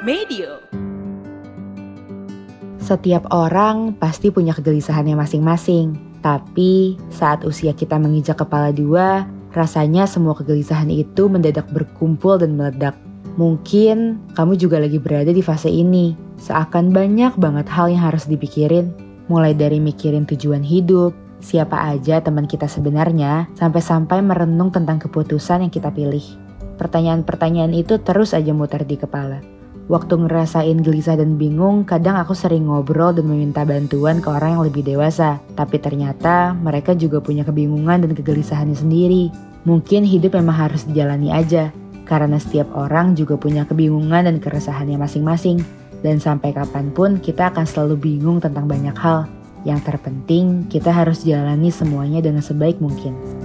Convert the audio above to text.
Medio. Setiap orang pasti punya kegelisahannya masing-masing. Tapi saat usia kita menginjak kepala dua, rasanya semua kegelisahan itu mendadak berkumpul dan meledak. Mungkin kamu juga lagi berada di fase ini. Seakan banyak banget hal yang harus dipikirin. Mulai dari mikirin tujuan hidup, siapa aja teman kita sebenarnya, sampai-sampai merenung tentang keputusan yang kita pilih. Pertanyaan-pertanyaan itu terus aja muter di kepala. Waktu ngerasain gelisah dan bingung, kadang aku sering ngobrol dan meminta bantuan ke orang yang lebih dewasa. Tapi ternyata mereka juga punya kebingungan dan kegelisahannya sendiri. Mungkin hidup memang harus dijalani aja, karena setiap orang juga punya kebingungan dan keresahannya masing-masing. Dan sampai kapan pun kita akan selalu bingung tentang banyak hal. Yang terpenting, kita harus jalani semuanya dengan sebaik mungkin.